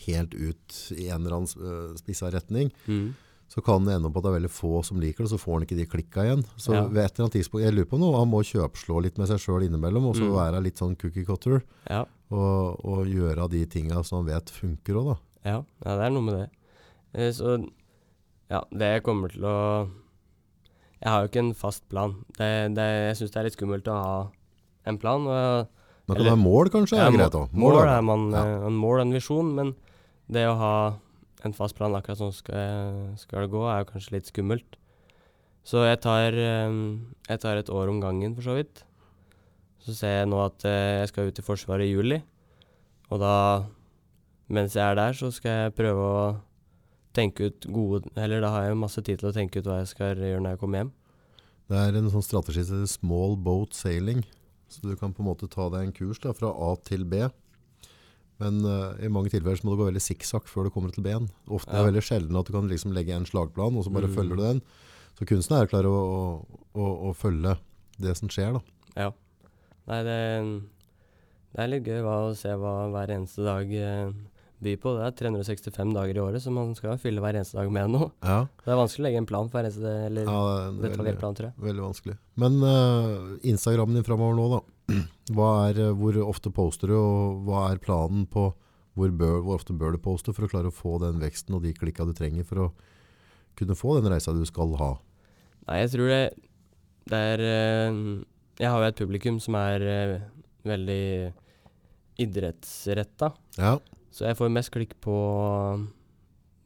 Speaker 1: helt ut i en eller annen uh, spissa retning,
Speaker 2: Mm.
Speaker 1: Så kan det ende opp at det er veldig få som liker det, så får han ikke de klikka igjen. Så
Speaker 2: Ja.
Speaker 1: ved et eller annet tidspunkt, jeg lurer på noe, han må kjøpslå litt med seg sjøl innimellom, og så
Speaker 2: Mm.
Speaker 1: være litt sånn cookie cutter,
Speaker 2: Ja,
Speaker 1: og, og gjøre de tinga som han vet funker òg, da.
Speaker 2: ja, ja, det er noe med det. Eh, så ja, det kommer til å Jeg har jo ikke en fast plan. Det, det, jeg syns det er litt skummelt å ha en plan. og
Speaker 1: Men kan
Speaker 2: Eller-
Speaker 1: være mål, kanskje?
Speaker 2: Ja,
Speaker 1: er greit òg.
Speaker 2: Mål er man,
Speaker 1: Ja.
Speaker 2: eh, en mål en visjon, men det å ha en fast plan akkurat sånn skal, skal det gå, er jo kanskje litt skummelt. Så jeg tar, eh, jeg tar et år om gangen, for så vidt. Så ser jeg nå at eh, jeg skal ut i Forsvaret i juli, og da, mens jeg er der, så skal jeg prøve å tenke ut gode Eller da har jeg masse tid til å tenke ut hva jeg skal gjøre når jeg kommer hjem.
Speaker 1: Det er en sånn strategi som heter small boat sailing. Så du kan på en måte ta deg en kurs da, fra A til B. Men uh, i mange tilfeller så må du gå veldig sikksakk før du kommer til ben. Ofte Ofte er det veldig sjelden at du kan liksom legge en slagplan, og så bare
Speaker 2: Mm.
Speaker 1: følger du den. Så kunsten er å klare å, å, å, å følge det som skjer. da.
Speaker 2: Ja. Nei, det, det er litt gøy hva, å se hva hver eneste dag eh, byr på. Det er 365 dager i året, så man skal fylle hver eneste dag med noe.
Speaker 1: Ja,
Speaker 2: Det er vanskelig å legge en plan for hver eneste eller
Speaker 1: ja det er
Speaker 2: detaljert
Speaker 1: veldig,
Speaker 2: plan, tror jeg.
Speaker 1: veldig vanskelig. Men uh, Instagrammen din framover nå, da. Er, eh, hvor ofte poster du, og hva er planen på hvor, bør, hvor ofte bør du poste for å klare å få den veksten og de klikka du trenger for å kunne få den reisa du skal ha?
Speaker 2: Nei, jeg tror det, det er eh, Jeg har jo et publikum som er eh, veldig idrettsretta,
Speaker 1: Ja.
Speaker 2: så jeg får mest klikk på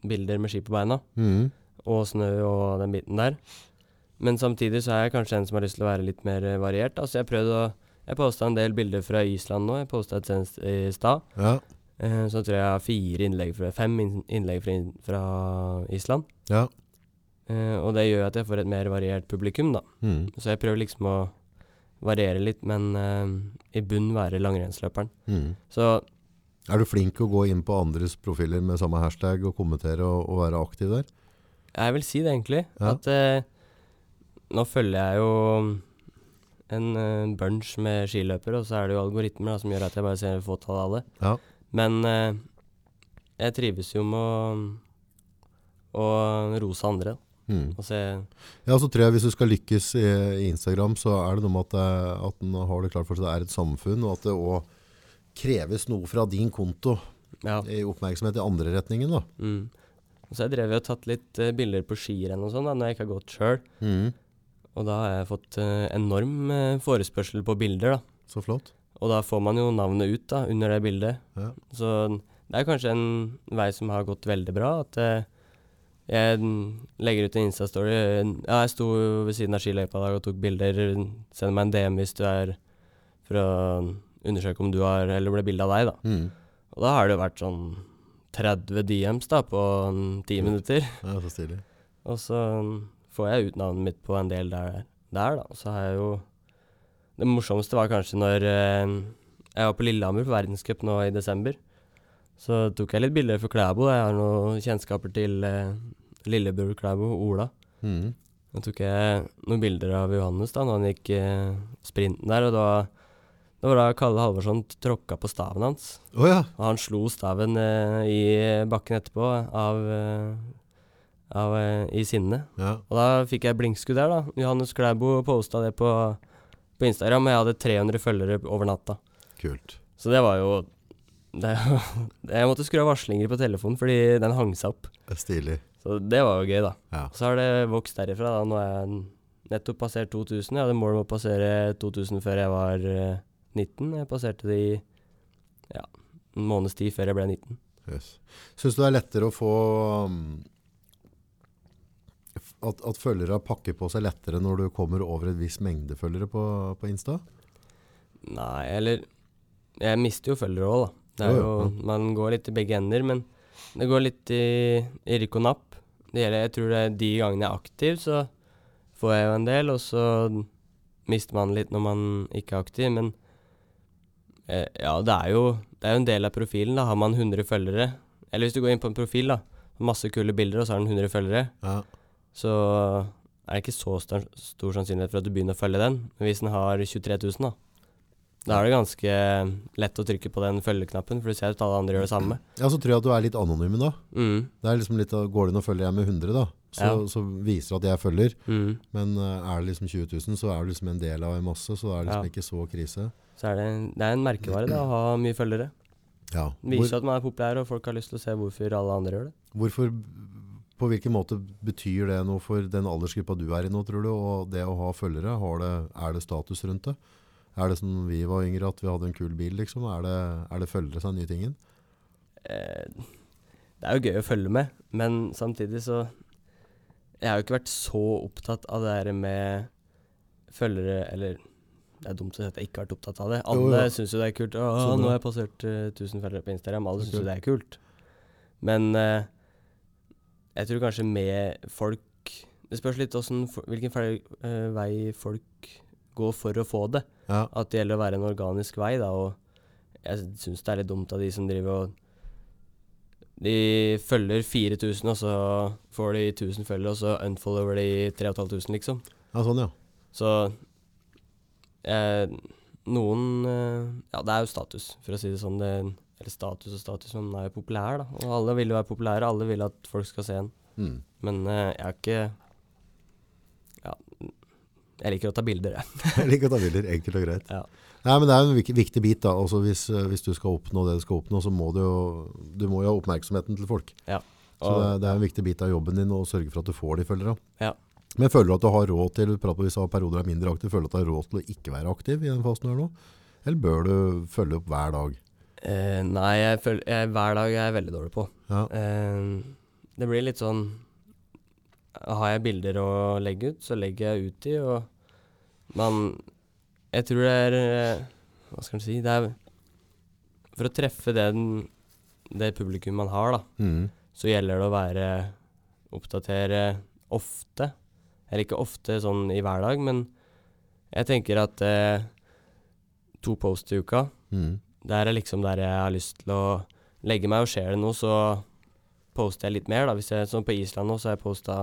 Speaker 2: bilder med ski på beina.
Speaker 1: Mm.
Speaker 2: og snø og den biten der. Men samtidig så er jeg kanskje en som har lyst til å være litt mer variert. Altså jeg prøvde å Jeg posta en del bilder fra Island nå. Jeg posta et senest i stad.
Speaker 1: Ja.
Speaker 2: Eh, så tror jeg jeg har fire innlegg fra Fem innlegg fra, fra Island.
Speaker 1: ja.
Speaker 2: Eh, og det gjør at jeg får et mer variert publikum, da.
Speaker 1: Mm.
Speaker 2: Så jeg prøver liksom å variere litt, men eh, i bunn være langrennsløperen.
Speaker 1: Mm.
Speaker 2: Så
Speaker 1: Er du flink til å gå inn på andres profiler med samme hashtag og kommentere og, og være aktiv der?
Speaker 2: jeg vil si det, egentlig.
Speaker 1: Ja.
Speaker 2: At eh, nå følger jeg jo en eh, bunch med skiløpere, og så er det jo algoritmer da, som gjør at jeg bare ser fåtall av alle.
Speaker 1: Ja.
Speaker 2: Men eh, jeg trives jo med å, å rose andre.
Speaker 1: Mm.
Speaker 2: Og se
Speaker 1: Ja, så tror jeg hvis du skal lykkes i, i Instagram, så er det noe med at, det- at den har det klart for seg det er et samfunn, og at det òg kreves noe fra din konto
Speaker 2: Ja.
Speaker 1: i oppmerksomhet i andre retningen. da.
Speaker 2: Mm. Så jeg drevet og tatt litt eh, bilder på skirenn og sånn, da, når jeg ikke har gått sjøl.
Speaker 1: Mm.
Speaker 2: Og da har jeg fått eh, enorm eh, forespørsel på bilder, da.
Speaker 1: Så flott.
Speaker 2: Og da får man jo navnet ut da, under det bildet.
Speaker 1: Ja.
Speaker 2: Så det er kanskje en vei som har gått veldig bra. At eh, jeg legger ut en Insta-story. Ja, jeg sto ved siden av skiløypa i dag og tok bilder. Send meg en DM hvis du er For å undersøke om du har Eller ble bilde av deg, da.
Speaker 1: Mm.
Speaker 2: Og da har det jo vært sånn 30 DMs da på ti 10 minutter.
Speaker 1: Ja, så stilig.
Speaker 2: Og så får jeg ut navnet mitt på en del der, der da. Så har jeg jo Det morsomste var kanskje når eh, jeg var på Lillehammer på verdenscup nå i desember. Så tok jeg litt bilder for Klæbo. Jeg har noen kjennskaper til eh, lillebror Klæbo, Ola.
Speaker 1: Mm.
Speaker 2: Da tok jeg noen bilder av Johannes da når han gikk eh, sprinten der. Og da, da var da Kalle Halvorsson tråkka på staven hans.
Speaker 1: Oh, ja.
Speaker 2: Og han slo staven eh, i bakken etterpå av, eh, av eh, i sinne.
Speaker 1: ja.
Speaker 2: Og da fikk jeg blinkskudd der, da. Johannes Klæbo posta det på, på Instagram, og jeg hadde 300 følgere over natta.
Speaker 1: Kult.
Speaker 2: Så det var jo det, Jeg måtte skru av varslinger på telefonen fordi den hang seg opp.
Speaker 1: Det Stilig.
Speaker 2: Så det var jo gøy, da.
Speaker 1: Ja.
Speaker 2: Så har det vokst derifra. da. Nå er jeg nettopp passert 2000. Jeg hadde mål om å passere 2000 før jeg var eh, 19. Jeg passerte det i ja, en måneds tid før jeg ble 19.
Speaker 1: Yes. Syns du det er lettere å få um, at, at følgere pakker på seg lettere når du kommer over et visst mengde følgere på, på Insta?
Speaker 2: Nei, eller Jeg mister jo følgere òg, da. Det er
Speaker 1: Jo,
Speaker 2: jo, man går litt i begge ender, men det går litt i, i rykk og napp. Det gjelder, jeg tror det er de gangene jeg er aktiv, så får jeg jo en del, og så mister man litt når man ikke er aktiv, men eh, ja, det er jo det er jo en del av profilen, da. Har man 100 følgere, eller hvis du går inn på en profil, da, masse kule bilder, og så har den 100 følgere,
Speaker 1: Ja.
Speaker 2: Så er det ikke så stor, stor sannsynlighet for at du begynner å følge den. Men hvis den har 23 000, da, da er det ganske lett å trykke på den følgeknappen, for du ser at alle andre gjør det samme.
Speaker 1: ja, så tror jeg at du er litt anonym da.
Speaker 2: Mm,
Speaker 1: Det er liksom litt, Går det inn og følger jeg med 100 da, så,
Speaker 2: Ja.
Speaker 1: så viser det at jeg følger.
Speaker 2: mm.
Speaker 1: Men eh, er det liksom 20 000, så er du liksom en del av en masse, så da er det liksom
Speaker 2: Ja.
Speaker 1: ikke så krise.
Speaker 2: Så er det, det er en merkevare da, å ha mye følgere.
Speaker 1: Ja.
Speaker 2: Det
Speaker 1: Hvor,
Speaker 2: viser at man er populær, og folk har lyst til å se hvorfor alle andre gjør det.
Speaker 1: hvorfor, på hvilken måte betyr det noe for den aldersgruppa du er i nå, tror du? Og det å ha følgere, har det, er det status rundt det? Er det som vi var yngre, at vi hadde en kul bil, liksom? Er det, er det følgere som er nye tingen?
Speaker 2: Eh, det er jo gøy å følge med, men samtidig så Jeg har jo ikke vært så opptatt av det der med følgere Eller det er dumt å si at jeg ikke har vært opptatt av det. Alle
Speaker 1: ja.
Speaker 2: syns jo det er kult. Å, nå har jeg passert 1000 følgere på Instagram. Alle syns jo det er kult. Men eh, jeg tror kanskje med folk Det spørs litt hvordan, hvilken fel- uh, vei folk går for å få det.
Speaker 1: Ja.
Speaker 2: At det gjelder å være en organisk vei, da. Og jeg syns det er litt dumt av de som driver og De følger 4000, og så får de 1000 følgere, og så unfollower de 3500, liksom.
Speaker 1: ja, sånn ja.
Speaker 2: Så eh, Noen eh, Ja, det er jo status, for å si det sånn. Det, eller status og status, men den er jo populær, da. Og alle vil jo være populære. Alle vil at folk skal se den.
Speaker 1: Mm.
Speaker 2: Men uh, jeg er ikke Ja, jeg liker å ta bilder, jeg.
Speaker 1: Jeg liker å ta bilder, enkelt og greit.
Speaker 2: Ja.
Speaker 1: Nei, men det er en viktig bit da. altså hvis, eh, hvis du skal oppnå det du skal oppnå, så må du jo, du må jo ha oppmerksomheten til folk. Ja.
Speaker 2: Og-
Speaker 1: det, det er en viktig bit av jobben din å sørge for at du får de følgere.
Speaker 2: Ja.
Speaker 1: Men føler du at du har råd til, prat på hvis du har perioder er mindre aktiv, føler du at du har råd til å ikke være aktiv i den fasen du er nå? Eller bør du følge opp hver dag?
Speaker 2: Eh, nei, jeg føler, jeg, hver dag er jeg veldig dårlig på.
Speaker 1: Ja,
Speaker 2: Uh, det blir litt sånn Har jeg bilder å legge ut, så legger jeg ut de, og man Jeg tror det er eh, Hva skal man si Det er For å treffe den, det publikum man har, da,
Speaker 1: mm.
Speaker 2: så gjelder det å være Oppdatere ofte. Eller ikke ofte sånn i hver dag, men jeg tenker at uh, to post i uka
Speaker 1: Mm.
Speaker 2: Der er liksom der jeg har lyst til å legge meg, og skjer det noe, så poster jeg litt mer, da. Hvis jeg, sånn på Island nå, så har jeg posta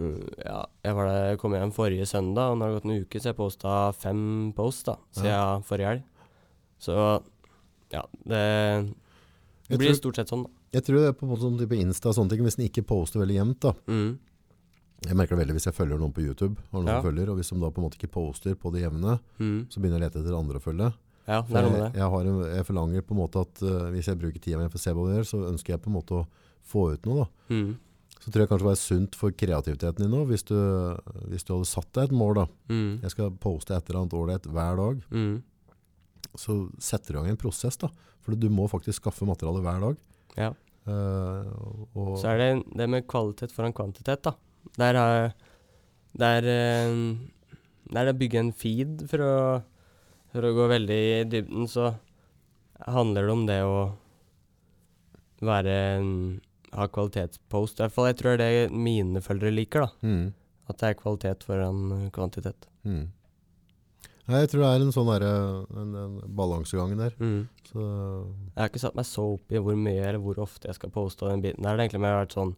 Speaker 2: Mm, ja, jeg var der, kom hjem forrige søndag, og nå har det gått en uke, så jeg posta fem post da, siden forrige helg. Så ja, det, det blir
Speaker 1: tror-
Speaker 2: stort sett sånn, da.
Speaker 1: Jeg tror det er på en måte sånn type Insta og sånne ting, hvis den ikke poster veldig jevnt da.
Speaker 2: Mm.
Speaker 1: Jeg merker det veldig hvis jeg følger noen på YouTube, har noen
Speaker 2: Ja.
Speaker 1: følger, og hvis de da på en måte ikke poster på det jevne,
Speaker 2: Mm.
Speaker 1: så begynner jeg å lete etter andre å følge.
Speaker 2: Ja, det er noe med det.
Speaker 1: jeg, har en, jeg forlanger på en måte at uh, hvis jeg bruker tida mi for å se det gjør, så ønsker jeg på en måte å få ut noe da.
Speaker 2: Mm.
Speaker 1: Så tror jeg kanskje det var sunt for kreativiteten din nå, hvis du, hvis du hadde satt deg et mål da.
Speaker 2: Mm.
Speaker 1: Jeg skal poste et eller annet ålreit hver dag.
Speaker 2: Mm.
Speaker 1: Så setter du i gang en prosess da. For du må faktisk skaffe materiale hver dag.
Speaker 2: Ja.
Speaker 1: Uh, og,
Speaker 2: Så er det det med kvalitet foran kvantitet, da. Der jeg Der eh, det å bygge en feed for å, for å gå veldig i dybden, så handler det om det å være en- Ha kvalitetspost, i hvert fall. Jeg tror det er det mine følgere liker, da.
Speaker 1: Mm,
Speaker 2: At det er kvalitet foran kvantitet.
Speaker 1: mm. Nei, jeg tror det er en sånn der, en, en balansegang der.
Speaker 2: Mm.
Speaker 1: Så,
Speaker 2: Jeg har ikke satt meg så opp i hvor mye eller hvor ofte jeg skal poste den biten. Der det egentlig mer vært sånn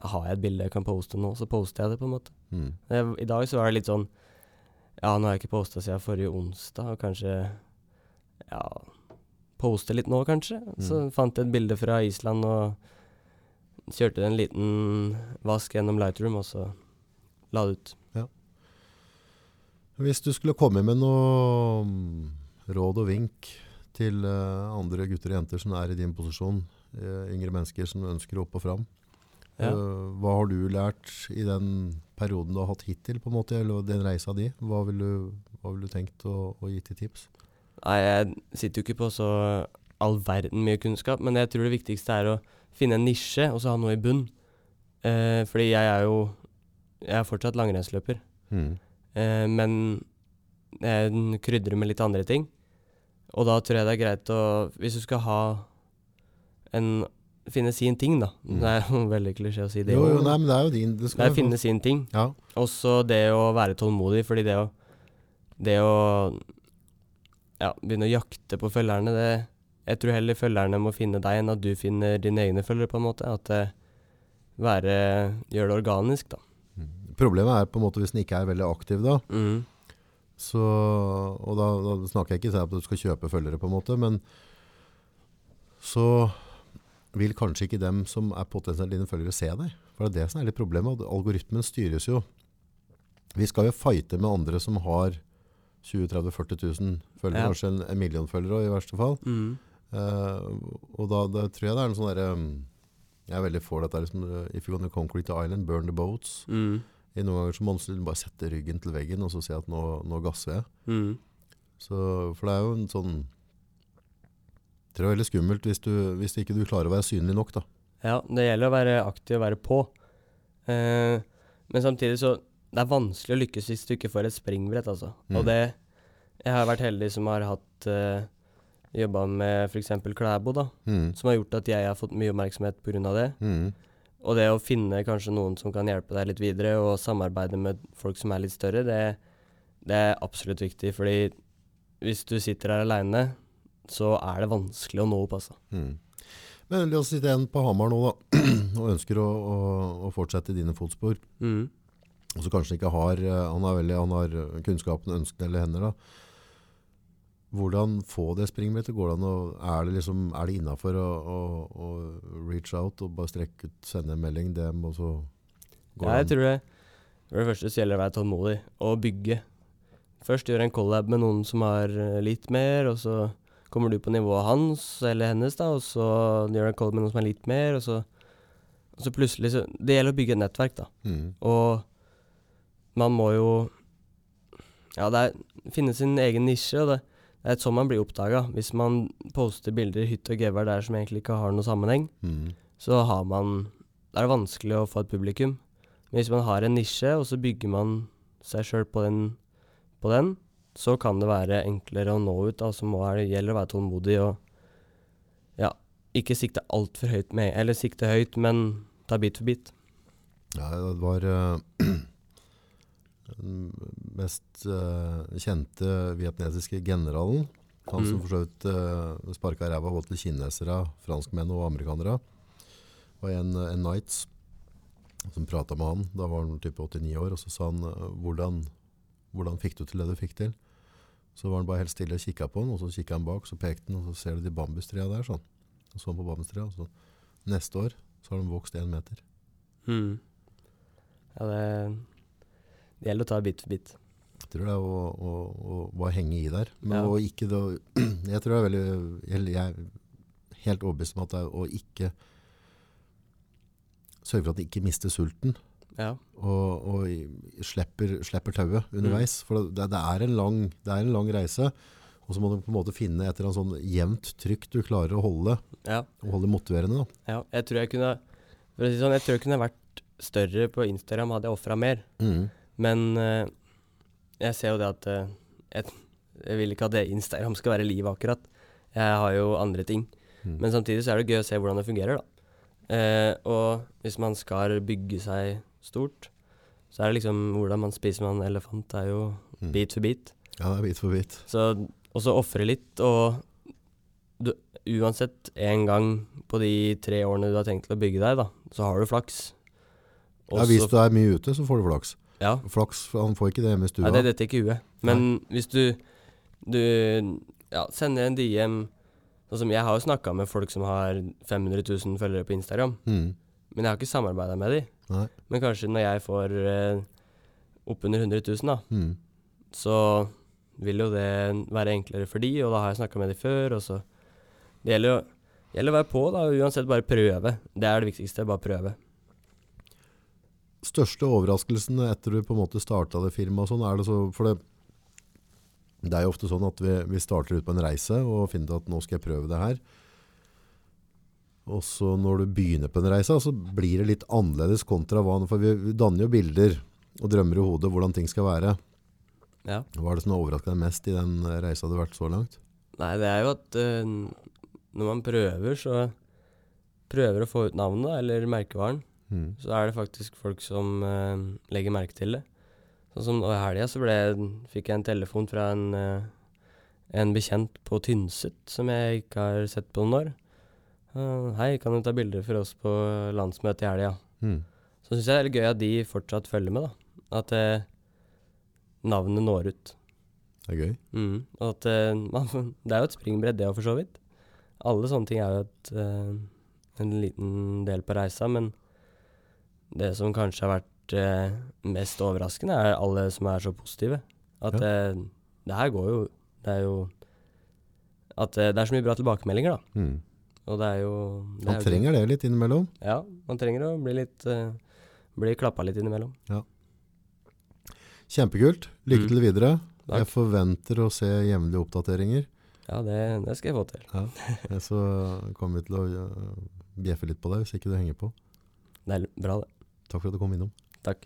Speaker 2: Har jeg et bilde jeg kan poste nå, så poster jeg det, på en måte.
Speaker 1: mm.
Speaker 2: Jeg, I dag så var det litt sånn Ja, nå har jeg ikke posta siden forrige onsdag, og kanskje Ja Poste litt nå, kanskje. Så
Speaker 1: Mm.
Speaker 2: fant jeg et bilde fra Island og kjørte en liten vask gjennom Lightroom, og så la det ut. Ja.
Speaker 1: Hvis du skulle komme med noe mm, råd og vink til eh, andre gutter og jenter som er i din posisjon, eh, yngre mennesker som ønsker opp og fram,
Speaker 2: Ja.
Speaker 1: eh, hva har du lært i den perioden du har hatt hittil, på en måte, eller den reisa di? Hva ville du, hva vil du tenkt å, å gi til tips?
Speaker 2: Nei, jeg sitter jo ikke på så all verden mye kunnskap, men jeg tror det viktigste er å finne en nisje, og så ha noe i bunn. Eh, fordi jeg er jo Jeg er fortsatt langrennsløper.
Speaker 1: Mm.
Speaker 2: Eh, men jeg krydrer med litt andre ting. Og da tror jeg det er greit å Hvis du skal ha en Finne sin ting, da.
Speaker 1: Mm.
Speaker 2: Det er jo veldig klisjé å si det.
Speaker 1: Jo, jo, nei, men det er jo din. Det
Speaker 2: det er å finne sin ting.
Speaker 1: Ja,
Speaker 2: Også det å være tålmodig, fordi det å Det å ja, begynne å jakte på følgerne, det Jeg tror heller følgerne må finne deg enn at du finner dine egne følgere, på en måte. At det være Gjør det organisk, da.
Speaker 1: Mm. Problemet er på en måte hvis den ikke er veldig aktiv da,
Speaker 2: Mm.
Speaker 1: så, og da, da snakker jeg ikke om at du skal kjøpe følgere på en måte, men så vil kanskje ikke dem som er potensielt dine følgere se deg. For det er det som er litt problemet. Algoritmen styres jo. Vi skal jo fighte med andre som har 20 30 40 000 følgere,
Speaker 2: Ja.
Speaker 1: kanskje en, en million følgere i verste fall.
Speaker 2: Mm.
Speaker 1: Uh, og da, da tror jeg det er en sånn derre um, Jeg er veldig for dette liksom, uh, If you're gonna a the island, burn the boats.
Speaker 2: Mm.
Speaker 1: I noen ganger så må man bare sette ryggen til veggen og så si at nå, nå gasser jeg.
Speaker 2: Mm.
Speaker 1: Så, for det er jo en sånn Tror er veldig skummelt hvis, du, hvis ikke du klarer å være synlig nok. da.
Speaker 2: Ja, det gjelder å være aktiv og være på. Eh, men samtidig så Det er vanskelig å lykkes hvis du ikke får et springbrett, altså.
Speaker 1: Mm.
Speaker 2: Og det Jeg har vært heldig som har hatt eh, Jobba med f.eks. Klæbo, da.
Speaker 1: Mm.
Speaker 2: Som har gjort at jeg har fått mye oppmerksomhet pga. det.
Speaker 1: Mm.
Speaker 2: Og det å finne kanskje noen som kan hjelpe deg litt videre, og samarbeide med folk som er litt større, det, det er absolutt viktig. Fordi hvis du sitter her aleine, så er det vanskelig å nå opp, altså.
Speaker 1: Mm. Men la oss sitte igjen på Hamar nå, da, og ønsker å, å, å fortsette dine fotspor.
Speaker 2: Mm.
Speaker 1: Og så kanskje ikke har, eh, han har, veldig, han har kunnskapen, ønskene eller hender. da. Hvordan få det springbrettet? Går det an å, er det, liksom, er det innafor å, å, å reach out og bare strekke ut, sende en melding, dem, og så går
Speaker 2: Ja, jeg tror det. For det første så gjelder det å være tålmodig og bygge. Først gjøre en collab med noen som har eh, litt mer, og så kommer du på nivået hans eller hennes, da, og så gjør du en call med noen som er litt mer, og så, og så plutselig så Det gjelder å bygge et nettverk, da.
Speaker 1: Mm.
Speaker 2: Og man må jo Ja, det er finne sin egen nisje, og det, det er sånn man blir oppdaga. Hvis man poster bilder i hytt og gevær der som egentlig ikke har noe sammenheng,
Speaker 1: Mm.
Speaker 2: så har man Da er det vanskelig å få et publikum. Men hvis man har en nisje, og så bygger man seg sjøl på, den- på den, så kan det være enklere å nå ut. Altså må det gjelder å være tålmodig og ja, ikke sikte altfor høyt med Eller sikte høyt, men ta bit for bit.
Speaker 1: Ja, det var uh, den mest uh, kjente vietnamesiske generalen. Han som
Speaker 2: Mm.
Speaker 1: for så vidt uh, sparka ræva både til kinesere, franskmenn og amerikanere. var en, en Knights som prata med han. Da var han type 89 år, og så sa han eh, hvordan, hvordan fikk du til det du fikk til? Så var han bare helt stille og kikka på den, og så kikka han bak, så pekte han, og så ser du de bambustrea der, sånn. Og så på bambustrea, og så neste år så har de vokst én meter.
Speaker 2: Mm. Ja, det, det gjelder å ta bit for bit.
Speaker 1: Jeg tror det er å, å, å bare henge i der. Men
Speaker 2: Ja.
Speaker 1: å ikke da, Jeg tror det er veldig Jeg er helt overbevist om at det er å ikke Sørge for at de ikke mister sulten.
Speaker 2: Ja.
Speaker 1: og, og slipper, slipper tauet underveis. For det, det, er en lang, det er en lang reise. Og så må du på en måte finne et eller annet sånn jevnt trykk du klarer å holde,
Speaker 2: ja.
Speaker 1: og holde motiverende. Da.
Speaker 2: Ja, jeg tror jeg kunne For å si sånn, jeg tror jeg kunne vært større på Instagram hadde jeg ofra mer. Men uh, jeg ser jo det at uh, jeg, jeg vil ikke at det Instagram skal være livet akkurat. Jeg har jo andre ting.
Speaker 1: Mm.
Speaker 2: Men samtidig så er det gøy å se hvordan det fungerer, da. Uh, og hvis man skal bygge seg stort, så er det liksom hvordan man spiser med en elefant, er jo
Speaker 1: Mm.
Speaker 2: bit for bit.
Speaker 1: Ja, det er bit for bit.
Speaker 2: Så også ofre litt, og du, uansett en gang på de tre årene du har tenkt til å bygge deg, da, så har du flaks.
Speaker 1: Ja, hvis du er mye ute, så får du flaks.
Speaker 2: ja,
Speaker 1: Flaks, Han får ikke det hjemme i stua.
Speaker 2: Nei, det detter ikke huet. Men hvis du, du ja, sender en DM Sånn som Jeg har jo snakka med folk som har 500 000 følgere på Instagram,
Speaker 1: Mm.
Speaker 2: men jeg har ikke samarbeida med de.
Speaker 1: Nei.
Speaker 2: Men kanskje når jeg får eh, oppunder 100 000, da,
Speaker 1: Mm.
Speaker 2: så vil jo det være enklere for de, og da har jeg snakka med de før, og så Det gjelder jo gjelder å være på, da, uansett bare prøve. Det er det viktigste, bare prøve.
Speaker 1: Største overraskelsen etter du på en måte starta det firmaet, og sånn, er det så For det, det er jo ofte sånn at vi, vi starter ut på en reise og finner at nå skal jeg prøve det her. Og så når du begynner på en reise, så blir det litt annerledes kontra hva For vi, danner jo bilder og drømmer i hodet hvordan ting skal være.
Speaker 2: Ja.
Speaker 1: Hva er det som har overraska deg mest i den reisa du har vært så langt?
Speaker 2: Nei, det er jo at uh, når man prøver, så prøver å få ut navnet, eller merkevaren,
Speaker 1: Mm.
Speaker 2: så er det faktisk folk som uh, legger merke til det. Sånn som nå i helga så ble, fikk jeg en telefon fra en, uh, en bekjent på Tynset som jeg ikke har sett på noen år. Eh, Hei, kan du ta bilder for oss på landsmøtet i helga?
Speaker 1: Mm.
Speaker 2: Så syns jeg det er litt gøy at de fortsatt følger med, da. At eh, navnet når ut.
Speaker 1: Det er gøy.
Speaker 2: Mm. Og at eh, man, Det er jo et springbrett, det òg, for så vidt. Alle sånne ting er jo et, eh, en liten del på reisa, men det som kanskje har vært eh, mest overraskende, er alle som er så positive. At
Speaker 1: Ja.
Speaker 2: eh, det her går jo Det er jo At eh, det er så mye bra tilbakemeldinger, da.
Speaker 1: Mm.
Speaker 2: Og det er jo det er
Speaker 1: Man
Speaker 2: jo
Speaker 1: trenger det litt innimellom.
Speaker 2: Ja, man trenger å bli litt uh, Bli klappa litt innimellom.
Speaker 1: Kjempekult. Lykke
Speaker 2: Mm.
Speaker 1: til videre.
Speaker 2: Takk.
Speaker 1: Jeg forventer å se jevnlige oppdateringer.
Speaker 2: Ja, det, det skal jeg få til.
Speaker 1: Ja. Eh, Så kommer vi til å øh, bjeffe litt på deg hvis ikke du henger på.
Speaker 2: Det er bra, det.
Speaker 1: Takk for at du kom innom.
Speaker 2: Takk.